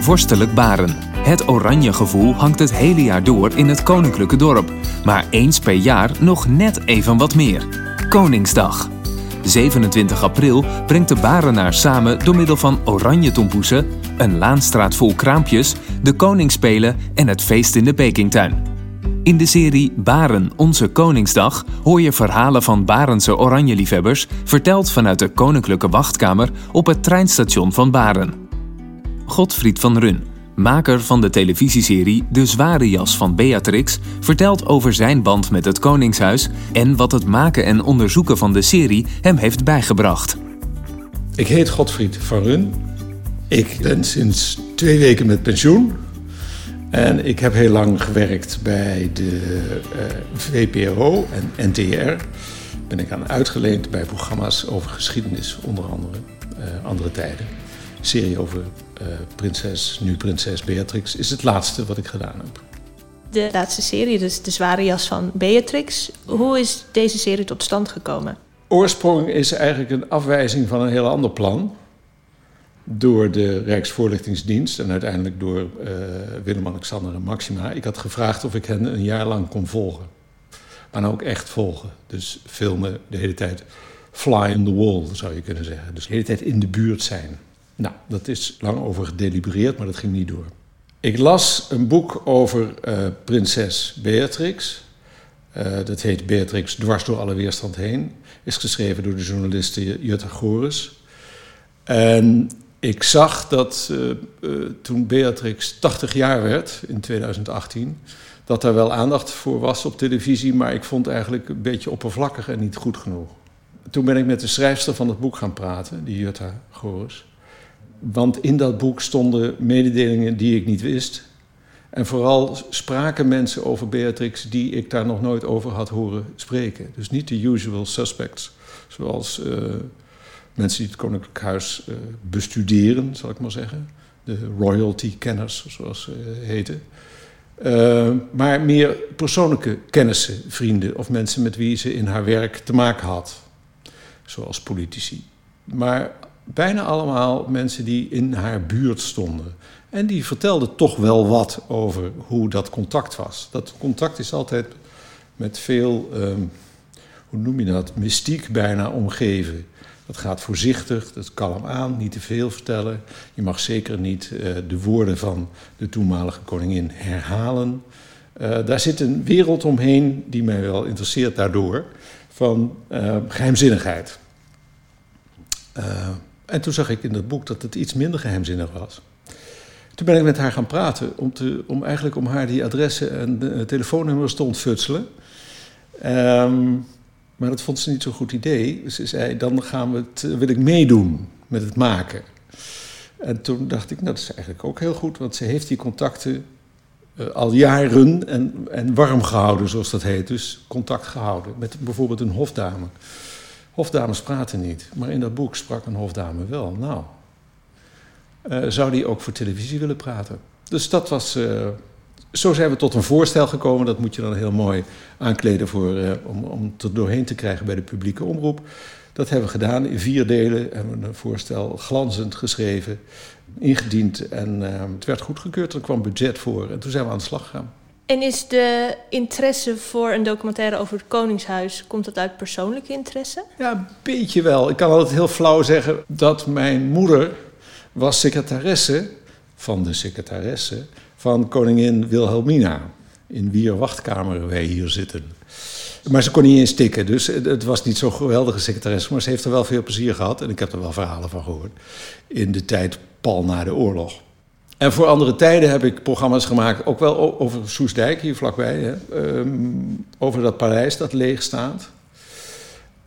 Vorstelijk Baren. Het oranje gevoel hangt het hele jaar door in het koninklijke dorp. Maar eens per jaar nog net even wat meer. Koningsdag. 27 april brengt de Barenaar samen door middel van oranje tompoesen, een laanstraat vol kraampjes, de koningsspelen en het feest in de Pekingtuin. In de serie Baren, onze Koningsdag hoor je verhalen van Barense oranjeliefhebbers, verteld vanuit de Koninklijke Wachtkamer op het treinstation van Baren. Godfried van Run, maker van de televisieserie De Zware Jas van Beatrix, vertelt over zijn band met het Koningshuis en wat het maken en onderzoeken van de serie hem heeft bijgebracht. Ik heet Godfried van Run. Ik ben sinds twee weken met pensioen. En ik heb heel lang gewerkt bij de uh, VPRO en NTR. Ben ik aan uitgeleend bij programma's over geschiedenis, onder andere uh, andere tijden. Serie over uh, prinses, nu prinses Beatrix, is het laatste wat ik gedaan heb. De laatste serie, dus De Zware Jas van Beatrix. Hoe is deze serie tot stand gekomen? Oorsprong is eigenlijk een afwijzing van een heel ander plan door de Rijksvoorlichtingsdienst en uiteindelijk door uh, Willem-Alexander en Maxima. Ik had gevraagd of ik hen een jaar lang kon volgen. Maar nou ook echt volgen. Dus filmen de hele tijd fly on the wall, zou je kunnen zeggen. Dus de hele tijd in de buurt zijn. Nou, dat is lang over gedelibereerd, maar dat ging niet door. Ik las een boek over uh, prinses Beatrix. Uh, dat heet Beatrix dwars door alle weerstand heen. Is geschreven door de journaliste Jutta Goris. En ik zag dat toen Beatrix 80 jaar werd, in 2018, dat er wel aandacht voor was op televisie, maar ik vond eigenlijk een beetje oppervlakkig en niet goed genoeg. Toen ben ik met de schrijfster van het boek gaan praten, die Jutta Goris. Want in dat boek stonden mededelingen die ik niet wist. En vooral spraken mensen over Beatrix die ik daar nog nooit over had horen spreken. Dus niet de usual suspects, zoals uh, mensen die het Koninklijk Huis uh, bestuderen, zal ik maar zeggen. De royalty-kenners, zoals ze uh, heten. Maar meer persoonlijke kennissen, vrienden of mensen met wie ze in haar werk te maken had. Zoals politici. Maar bijna allemaal mensen die in haar buurt stonden. En die vertelden toch wel wat over hoe dat contact was. Dat contact is altijd met veel, um, hoe noem je dat, mystiek bijna omgeven. Dat gaat voorzichtig, dat kalm aan, niet te veel vertellen. Je mag zeker niet uh, de woorden van de toenmalige koningin herhalen. Uh, daar zit een wereld omheen die mij wel interesseert daardoor, van uh, geheimzinnigheid. En toen zag ik in dat boek dat het iets minder geheimzinnig was. Toen ben ik met haar gaan praten, om, te, om eigenlijk om haar die adressen en telefoonnummers te ontfutselen. Um, maar dat vond ze niet zo'n goed idee. Dus ze zei, dan gaan we het, wil ik meedoen met het maken. En toen dacht ik, nou, dat is eigenlijk ook heel goed, want ze heeft die contacten uh, al jaren en, en warm gehouden, zoals dat heet. Dus contact gehouden met bijvoorbeeld een hofdame. Hofdames praten niet, maar in dat boek sprak een hofdame wel. Nou, uh, zou die ook voor televisie willen praten? Dus dat was, uh, zo zijn we tot een voorstel gekomen. Dat moet je dan heel mooi aankleden voor, uh, om, om het doorheen te krijgen bij de publieke omroep. Dat hebben we gedaan in vier delen. Hebben we een voorstel glanzend geschreven, ingediend. En het werd goedgekeurd. Er kwam budget voor. En toen zijn we aan de slag gegaan. En is de interesse voor een documentaire over het Koningshuis, komt dat uit persoonlijke interesse? Ja, een beetje wel. Ik kan altijd heel flauw zeggen dat mijn moeder was secretaresse van de secretaresse van koningin Wilhelmina. In wier wachtkamer wij hier zitten. Maar ze kon niet eens tikken, dus het was niet zo'n geweldige secretaresse. Maar ze heeft er wel veel plezier gehad. En ik heb er wel verhalen van gehoord. In de tijd pal na de oorlog. En voor andere tijden heb ik programma's gemaakt, ook wel over Soesdijk, hier vlakbij. Hè, um, over dat paleis dat leeg staat.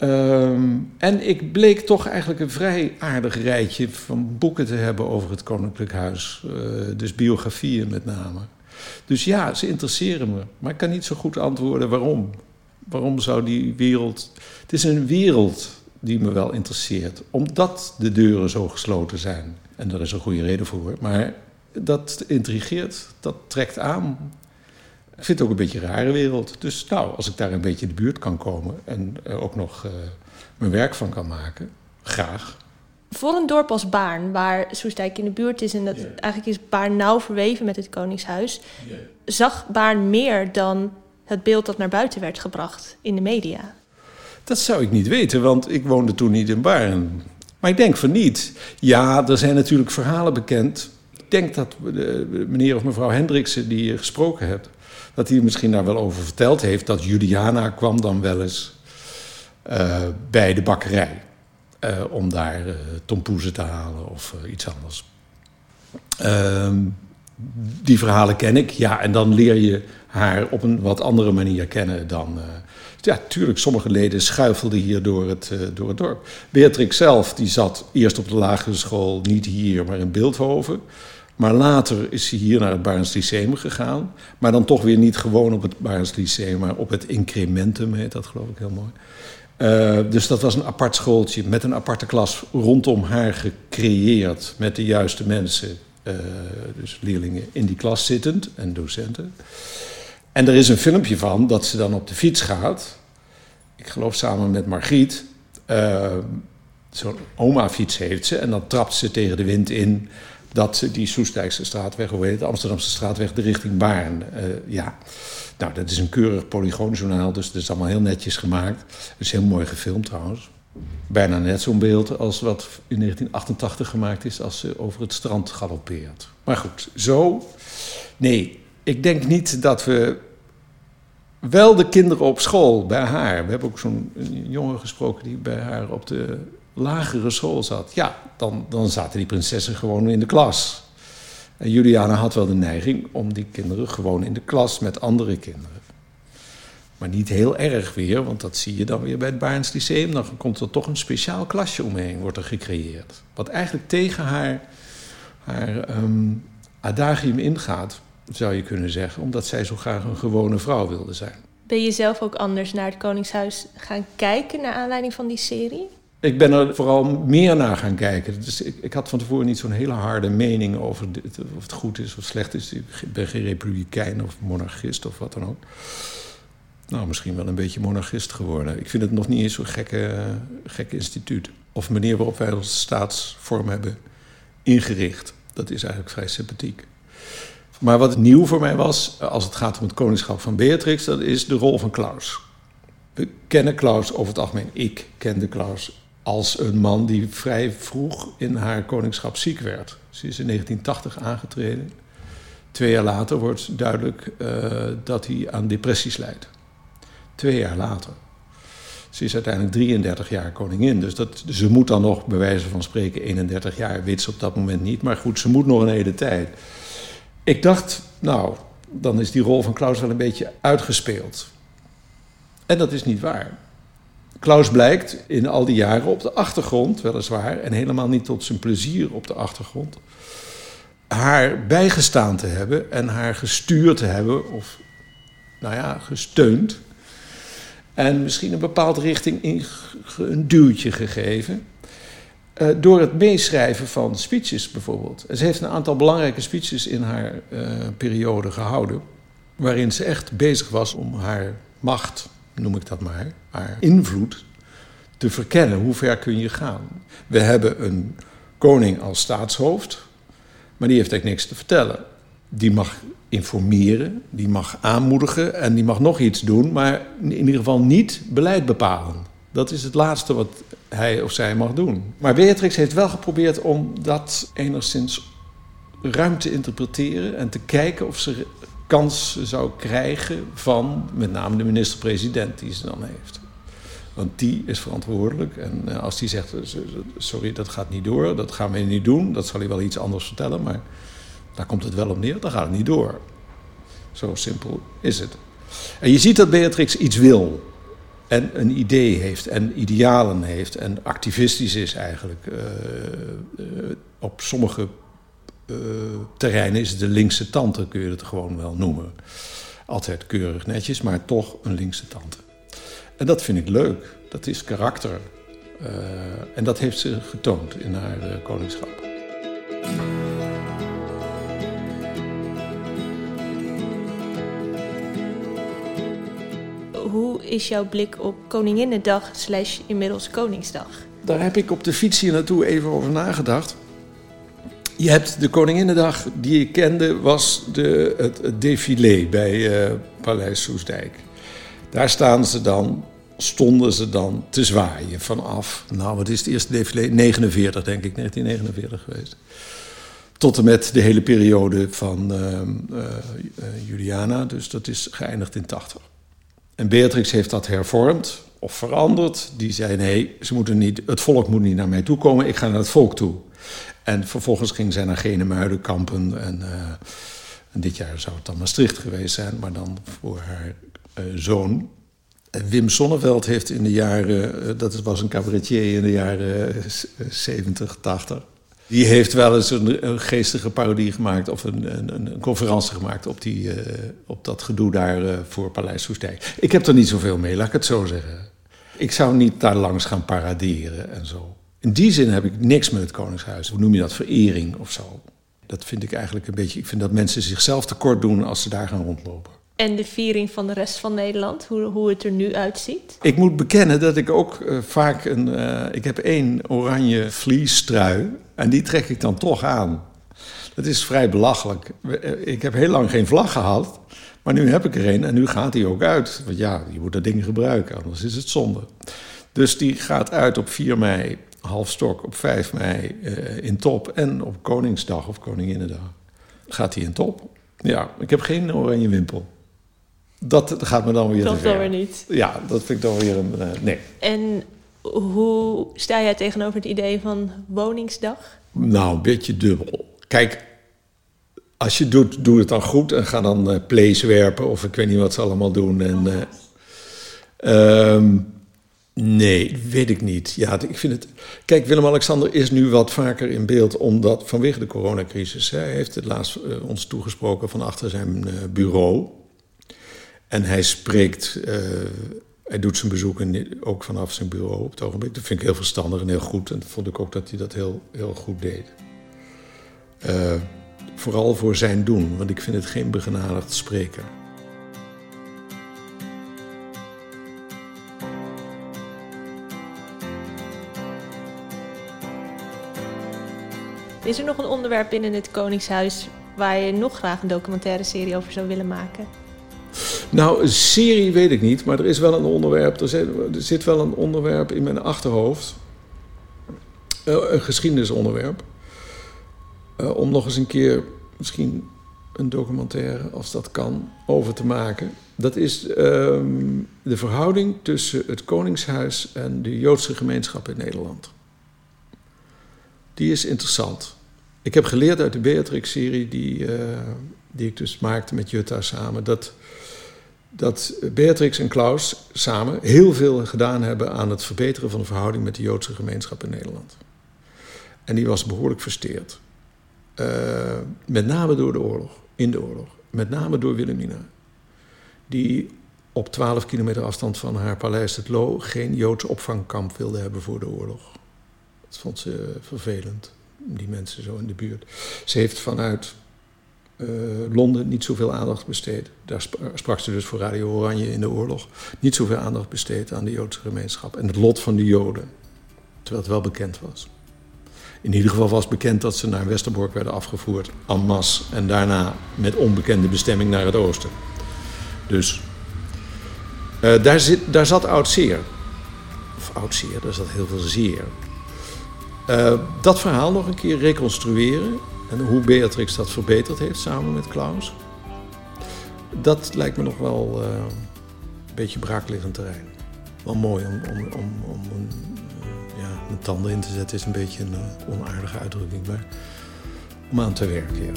Um, en ik bleek toch eigenlijk een vrij aardig rijtje van boeken te hebben over het Koninklijk Huis. Uh, dus biografieën met name. Dus ja, ze interesseren me. Maar ik kan niet zo goed antwoorden waarom. Waarom zou die wereld. Het is een wereld die me wel interesseert, omdat de deuren zo gesloten zijn. En daar is een goede reden voor. Maar dat intrigeert, dat trekt aan. Ik vind het ook een beetje een rare wereld. Dus nou, als ik daar een beetje in de buurt kan komen en uh, ook nog uh, mijn werk van kan maken, graag. Voor een dorp als Baarn, waar Soestdijk in de buurt is en dat eigenlijk is Baarn nauw verweven met het Koningshuis, zag Baarn meer dan het beeld dat naar buiten werd gebracht in de media? Dat zou ik niet weten, want ik woonde toen niet in Baarn. Maar ik denk van niet. Ja, er zijn natuurlijk verhalen bekend. Denk dat de, meneer of mevrouw Hendriksen die je gesproken hebt, dat hij misschien daar wel over verteld heeft dat Juliana kwam dan wel eens uh, bij de bakkerij. Uh, om daar uh, tompoezen te halen of iets anders. Ehm, die verhalen ken ik, ja, en dan leer je haar op een wat andere manier kennen dan. ja, tuurlijk, sommige leden schuifelden hier door het, door het dorp. Beatrix zelf, die zat eerst op de lagere school, niet hier, maar in Beeldhoven. Maar later is ze hier naar het Barens Lyceum gegaan. Maar dan toch weer niet gewoon op het Barens Lyceum, maar op het Incrementum heet dat geloof ik heel mooi. Uh, dus dat was een apart schooltje met een aparte klas rondom haar gecreëerd. Met de juiste mensen, uh, dus leerlingen in die klas zittend en docenten. En er is een filmpje van dat ze dan op de fiets gaat. Ik geloof samen met Margriet. Uh, Zo'n oma-fiets heeft ze en dan trapt ze tegen de wind in dat die Soestdijkse straatweg, hoe heet het, Amsterdamse straatweg, de richting Baarn. Uh, ja, nou, dat is een keurig polygoonjournaal, dus dat is allemaal heel netjes gemaakt. Het is heel mooi gefilmd trouwens. Bijna net zo'n beeld als wat in 1988 gemaakt is als ze over het strand galoppeert. Maar goed, zo. Nee, ik denk niet dat we. Wel de kinderen op school bij haar. We hebben ook zo'n jongen gesproken die bij haar op de lagere school zat, ja, dan, dan zaten die prinsessen gewoon in de klas. En Juliana had wel de neiging om die kinderen gewoon in de klas met andere kinderen. Maar niet heel erg weer, want dat zie je dan weer bij het Baarns Lyceum. Dan komt er toch een speciaal klasje omheen, wordt er gecreëerd. Wat eigenlijk tegen haar, haar um, adagium ingaat, zou je kunnen zeggen. Omdat zij zo graag een gewone vrouw wilde zijn. Ben je zelf ook anders naar het Koningshuis gaan kijken... naar aanleiding van die serie? Ik ben er vooral meer naar gaan kijken. Dus ik, ik had van tevoren niet zo'n hele harde mening over of het goed is of slecht is. Ik ben geen republikein of monarchist of wat dan ook. Nou, misschien wel een beetje monarchist geworden. Ik vind het nog niet eens zo'n gekke, gek instituut. Of manier waarop wij onze staatsvorm hebben ingericht. Dat is eigenlijk vrij sympathiek. Maar wat nieuw voor mij was, als het gaat om het koningschap van Beatrix, dat is de rol van Klaus. We kennen Klaus over het algemeen. Ik kende Klaus als een man die vrij vroeg in haar koningschap ziek werd. Ze is in 1980 aangetreden. Twee jaar later wordt duidelijk uh, dat hij aan depressies lijdt. Twee jaar later. Ze is uiteindelijk 33 jaar koningin. Dus dat, ze moet dan nog, bij wijze van spreken, 31 jaar. Weet ze op dat moment niet. Maar goed, ze moet nog een hele tijd. Ik dacht, nou, dan is die rol van Klaus wel een beetje uitgespeeld. En dat is niet waar. Klaus blijkt in al die jaren op de achtergrond, weliswaar, en helemaal niet tot zijn plezier op de achtergrond, haar bijgestaan te hebben en haar gestuurd te hebben, of nou ja, gesteund. En misschien een bepaalde richting in, een duwtje gegeven. Uh, door het meeschrijven van speeches bijvoorbeeld. ze heeft een aantal belangrijke speeches in haar uh, periode gehouden. Waarin ze echt bezig was om haar macht noem ik dat maar, invloed te verkennen. Hoe ver kun je gaan? We hebben een koning als staatshoofd, maar die heeft eigenlijk niks te vertellen. Die mag informeren, die mag aanmoedigen en die mag nog iets doen, maar in ieder geval niet beleid bepalen. Dat is het laatste wat hij of zij mag doen. Maar Beatrix heeft wel geprobeerd om dat enigszins ruim te interpreteren en te kijken of ze kans zou krijgen van met name de minister-president die ze dan heeft. Want die is verantwoordelijk. En eh, als die zegt: Sorry, dat gaat niet door, dat gaan we niet doen, dat zal hij wel iets anders vertellen, maar daar komt het wel op neer, dan gaat het niet door. Zo simpel is het. En je ziet dat Beatrix iets wil. En een idee heeft en idealen heeft en activistisch is eigenlijk. Uh, op sommige terreinen is het de linkse tante, kun je het gewoon wel noemen. Altijd keurig netjes, maar toch een linkse tante. En dat vind ik leuk. Dat is karakter. Uh, en dat heeft ze getoond in haar uh, koningschap. Hoe is jouw blik op Koninginnedag slash inmiddels Koningsdag? daar heb ik op de fiets hier naartoe even over nagedacht. Je hebt de Koninginnedag die ik kende, was de, het, het défilé bij uh, Paleis Soesdijk. Daar staan ze dan, stonden ze dan te zwaaien vanaf. Nou, wat is het eerste défilé? 49, denk ik, 1949 geweest. Tot en met de hele periode van uh, uh, Juliana, dus dat is geëindigd in 80. En Beatrix heeft dat hervormd of veranderd. Die zei: nee, ze moeten niet, het volk moet niet naar mij toe komen, ik ga naar het volk toe. En vervolgens ging zij naar Genemuidenkampen. En, uh, dit jaar zou het dan Maastricht geweest zijn, maar dan voor haar uh, zoon. Wim Sonneveld heeft in de jaren, uh, dat was een cabaretier in de jaren 70, 80. Die heeft wel eens een, een geestige parodie gemaakt of een, een, een conferentie gemaakt op, die, op dat gedoe daar voor Paleis Soestdijk. Ik heb er niet zoveel mee, laat ik het zo zeggen. Ik zou niet daar langs gaan paraderen en zo. In die zin heb ik niks met het Koningshuis. Hoe noem je dat? Verering of zo. Dat vind ik eigenlijk een beetje. Ik vind dat mensen zichzelf tekort doen als ze daar gaan rondlopen. En de viering van de rest van Nederland, hoe, hoe het er nu uitziet? Ik moet bekennen dat ik ook uh, vaak een. Uh, ik heb één oranje vliestrui. En die trek ik dan toch aan. Dat is vrij belachelijk. Ik heb heel lang geen vlag gehad. Maar nu heb ik er een en nu gaat die ook uit. Want ja, je moet dat ding gebruiken, anders is het zonde. Dus die gaat uit op 4 mei, half stok op 5 mei uh, in top. En op Koningsdag of Koninginnedag gaat hij in top. Ja, ik heb geen oranje wimpel. Dat gaat me dan weer dat. Dat weer niet. Ja, dat vind ik dan weer een... Uh, nee. En hoe sta jij tegenover het idee van Woningsdag? Nou, een beetje dubbel. Kijk, als je doet, doe het dan goed en ga dan uh, plays werpen of ik weet niet wat ze allemaal doen. En, uh, um, nee, weet ik niet. Ja, ik vind het. Kijk, Willem-Alexander is nu wat vaker in beeld omdat vanwege de coronacrisis. Hij heeft het laatst uh, ons toegesproken van achter zijn bureau. En hij spreekt. hij doet zijn bezoeken ook vanaf zijn bureau op het ogenblik. Dat vind ik heel verstandig en heel goed. En vond ik ook dat hij dat heel, heel goed deed. Vooral voor zijn doen, want ik vind het geen begenadigd spreken. Is er nog een onderwerp binnen het Koningshuis waar je nog graag een documentaire serie over zou willen maken? Nou, een serie weet ik niet, maar er is wel een onderwerp. Er zit, wel een onderwerp in mijn achterhoofd. Uh, een geschiedenisonderwerp. Uh, om nog eens een keer misschien een documentaire, als dat kan, over te maken. Dat is um, de verhouding tussen het Koningshuis en de Joodse gemeenschap in Nederland. Die is interessant. Ik heb geleerd uit de Beatrix-serie, die, uh, die ik dus maakte met Jutta samen, dat, dat Beatrix en Klaus samen heel veel gedaan hebben aan het verbeteren van de verhouding met de Joodse gemeenschap in Nederland. En die was behoorlijk versteerd. Uh, met name door de oorlog, in de oorlog. Met name door Wilhelmina. Die op 12 kilometer afstand van haar paleis het Loo geen Joods opvangkamp wilde hebben voor de oorlog. Dat vond ze vervelend, die mensen zo in de buurt. Ze heeft vanuit uh, Londen niet zoveel aandacht besteed. Daar sprak ze dus voor Radio Oranje in de oorlog. Niet zoveel aandacht besteed aan de Joodse gemeenschap en het lot van de Joden. Terwijl het wel bekend was. In ieder geval was bekend dat ze naar Westerbork werden afgevoerd en en daarna met onbekende bestemming naar het oosten. Dus uh, daar, zit, daar zat oud zeer. Of oud zeer, daar zat heel veel zeer. Uh, dat verhaal nog een keer reconstrueren en hoe Beatrix dat verbeterd heeft samen met Klaus. Dat lijkt me nog wel uh, een beetje braakliggend terrein. Wel mooi om, om, om, om een ja, mijn tanden in te zetten is een beetje een onaardige uitdrukking, maar om aan te werken. Ja.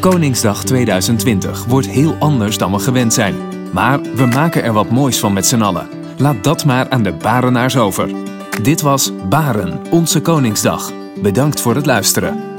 Koningsdag 2020 wordt heel anders dan we gewend zijn. Maar we maken er wat moois van met z'n allen. Laat dat maar aan de Barenaars over. Dit was Baren, onze Koningsdag. Bedankt voor het luisteren.